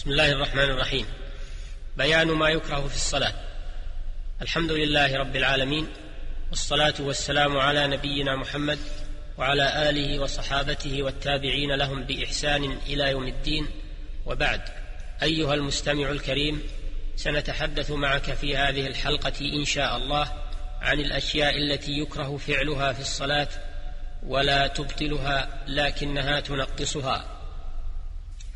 بسم الله الرحمن الرحيم. بيان ما يكره في الصلاة. الحمد لله رب العالمين والصلاة والسلام على نبينا محمد وعلى آله وصحابته والتابعين لهم بإحسان إلى يوم الدين. وبعد أيها المستمع الكريم سنتحدث معك في هذه الحلقة إن شاء الله عن الأشياء التي يكره فعلها في الصلاة ولا تبطلها لكنها تنقصها.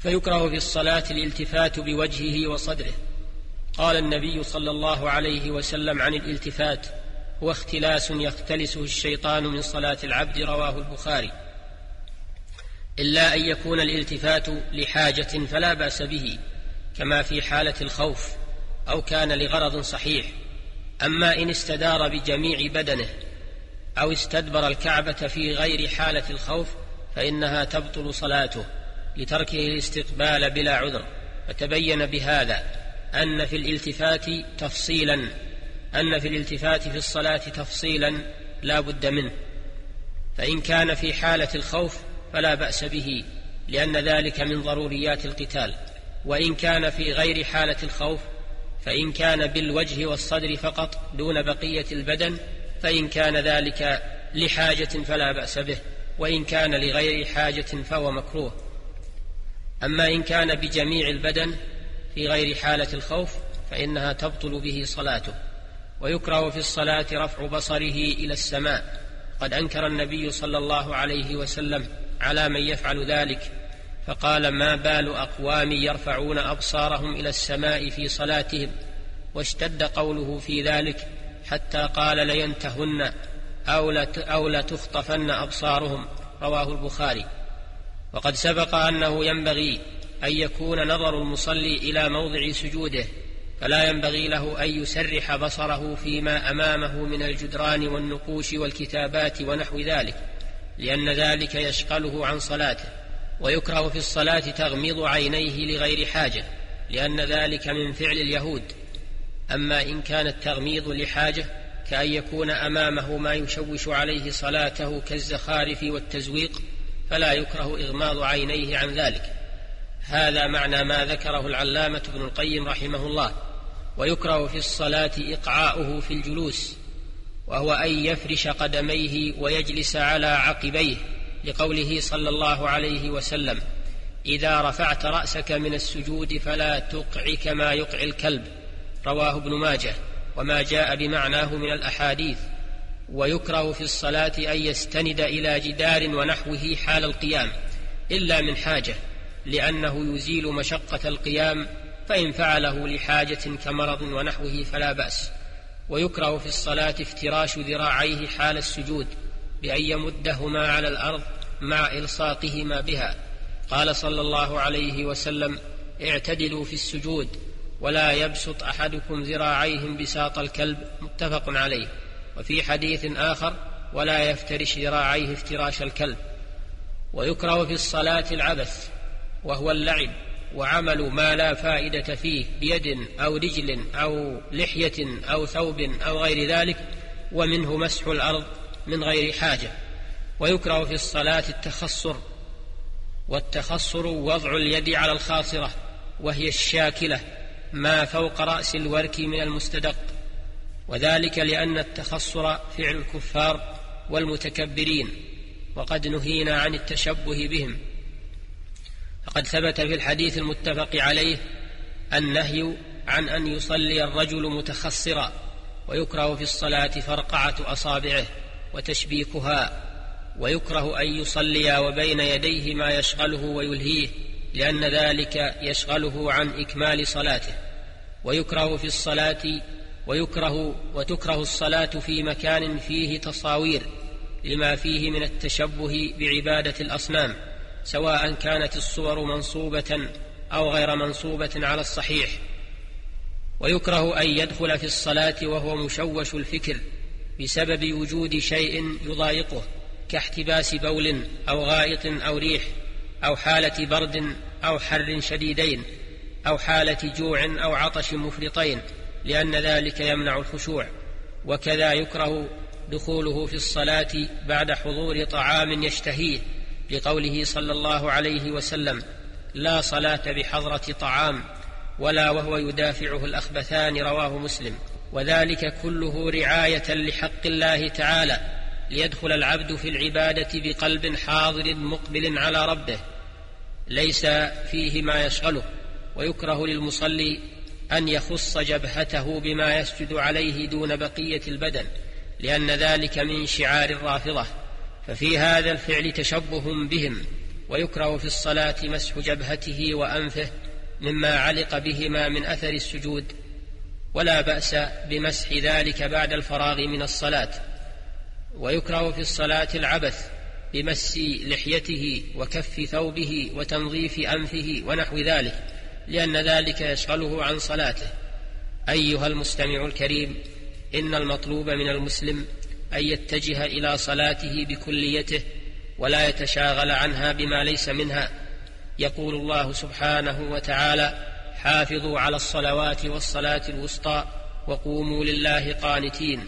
فيكره في الصلاة الالتفات بوجهه وصدره. قال النبي صلى الله عليه وسلم عن الالتفات هو اختلاس يختلسه الشيطان من صلاة العبد رواه البخاري. إلا أن يكون الالتفات لحاجة فلا بأس به كما في حالة الخوف أو كان لغرض صحيح. أما إن استدار بجميع بدنه أو استدبر الكعبة في غير حالة الخوف فإنها تبطل صلاته. لتركه الاستقبال بلا عذر فتبين بهذا أن في الالتفات تفصيلا أن في الالتفات في الصلاة تفصيلا لا بد منه. فإن كان في حالة الخوف فلا بأس به لأن ذلك من ضروريات القتال. وإن كان في غير حالة الخوف فإن كان بالوجه والصدر فقط دون بقية البدن فإن كان ذلك لحاجة فلا بأس به وإن كان لغير حاجة فهو مكروه. أما إن كان بجميع البدن في غير حالة الخوف فإنها تبطل به صلاته ويكره في الصلاة رفع بصره إلى السماء. قد أنكر النبي صلى الله عليه وسلم على من يفعل ذلك فقال ما بال أقوام يرفعون أبصارهم إلى السماء في صلاتهم؟ واشتد قوله في ذلك حتى قال لينتهن أو لتخطفن أبصارهم. رواه البخاري. وقد سبق أنه ينبغي أن يكون نظر المصلي إلى موضع سجوده فلا ينبغي له أن يسرح بصره فيما أمامه من الجدران والنقوش والكتابات ونحو ذلك لأن ذلك يشغله عن صلاته ويكره في الصلاة تغميض عينيه لغير حاجة لأن ذلك من فعل اليهود. أما إن كان التغميض لحاجة كأن يكون أمامه ما يشوش عليه صلاته كالزخارف والتزويق فلا يكره إغماض عينيه عن ذلك. هذا معنى ما ذكره العلامة ابن القيم رحمه الله ويكره في الصلاة إقعاؤه في الجلوس وهو أن يفرش قدميه ويجلس على عقبيه لقوله صلى الله عليه وسلم إذا رفعت رأسك من السجود فلا تقع كما يقع الكلب رواه ابن ماجه وما جاء بمعناه من الأحاديث. ويكره في الصلاة أن يستند إلى جدار ونحوه حال القيام إلا من حاجة لأنه يزيل مشقة القيام فإن فعله لحاجة كمرض ونحوه فلا بأس. ويكره في الصلاة افتراش ذراعيه حال السجود بأن يمدهما على الأرض مع إلصاقهما بها. قال صلى الله عليه وسلم اعتدلوا في السجود ولا يبسط أحدكم ذراعيه بساط الكلب متفق عليه. وفي حديث آخر ولا يفترش ذراعيه افتراش الكلب ويكره في الصلاة العبث وهو اللعب وعمل ما لا فائدة فيه بيد أو رجل أو لحية أو ثوب أو غير ذلك ومنه مسح الأرض من غير حاجة ويكره في الصلاة التخصر والتخصر وضع اليد على الخاصرة وهي الشاكلة ما فوق رأس الورك من المستدق وذلك لأن التخصر فعل الكفار والمتكبرين وقد نهينا عن التشبه بهم. فقد ثبت في الحديث المتفق عليه النهي عن أن يصلي الرجل متخصرا ويكره في الصلاة فرقعة أصابعه وتشبيكها ويكره أن يصلي وبين يديه ما يشغله ويلهيه لأن ذلك يشغله عن إكمال صلاته. ويكره في الصلاة ويكره وتكره الصلاة في مكان فيه تصاوير لما فيه من التشبه بعبادة الأصنام سواء كانت الصور منصوبة أو غير منصوبة على الصحيح. ويكره أن يدخل في الصلاة وهو مشوش الفكر بسبب وجود شيء يضايقه كاحتباس بول أو غائط أو ريح أو حالة برد أو حر شديدين أو حالة جوع أو عطش مفرطين. لأن ذلك يمنع الخشوع وكذا يكره دخوله في الصلاة بعد حضور طعام يشتهيه لقوله صلى الله عليه وسلم لا صلاة بحضرة طعام ولا وهو يدافعه الأخبثان رواه مسلم. وذلك كله رعاية لحق الله تعالى ليدخل العبد في العبادة بقلب حاضر مقبل على ربه ليس فيه ما يشغله ويكره للمصلي أن يخص جبهته بما يسجد عليه دون بقية البدن لأن ذلك من شعار الرافضة ففي هذا الفعل تشبه بهم ويكره في الصلاة مسح جبهته وأنفه مما علق بهما من أثر السجود ولا بأس بمسح ذلك بعد الفراغ من الصلاة. ويكره في الصلاة العبث بمس لحيته وكف ثوبه وتنظيف أنفه ونحو ذلك. لأن ذلك يشغله عن صلاته. أيها المستمع الكريم إن المطلوب من المسلم أن يتجه إلى صلاته بكليته ولا يتشاغل عنها بما ليس منها. يقول الله سبحانه وتعالى حافظوا على الصلوات والصلاة الوسطى وقوموا لله قانتين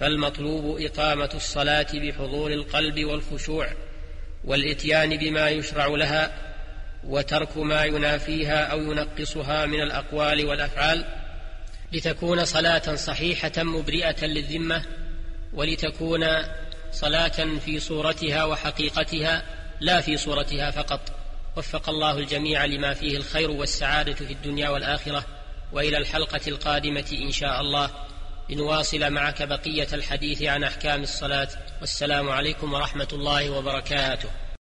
فالمطلوب إقامة الصلاة بحضور القلب والخشوع والإتيان بما يشرع لها وترك ما ينافيها أو ينقصها من الأقوال والأفعال لتكون صلاة صحيحة مبرئة للذمة ولتكون صلاة في صورتها وحقيقتها لا في صورتها فقط. وفق الله الجميع لما فيه الخير والسعادة في الدنيا والآخرة. وإلى الحلقة القادمة إن شاء الله. لنواصل معك بقية الحديث عن أحكام الصلاة. والسلام عليكم ورحمة الله وبركاته.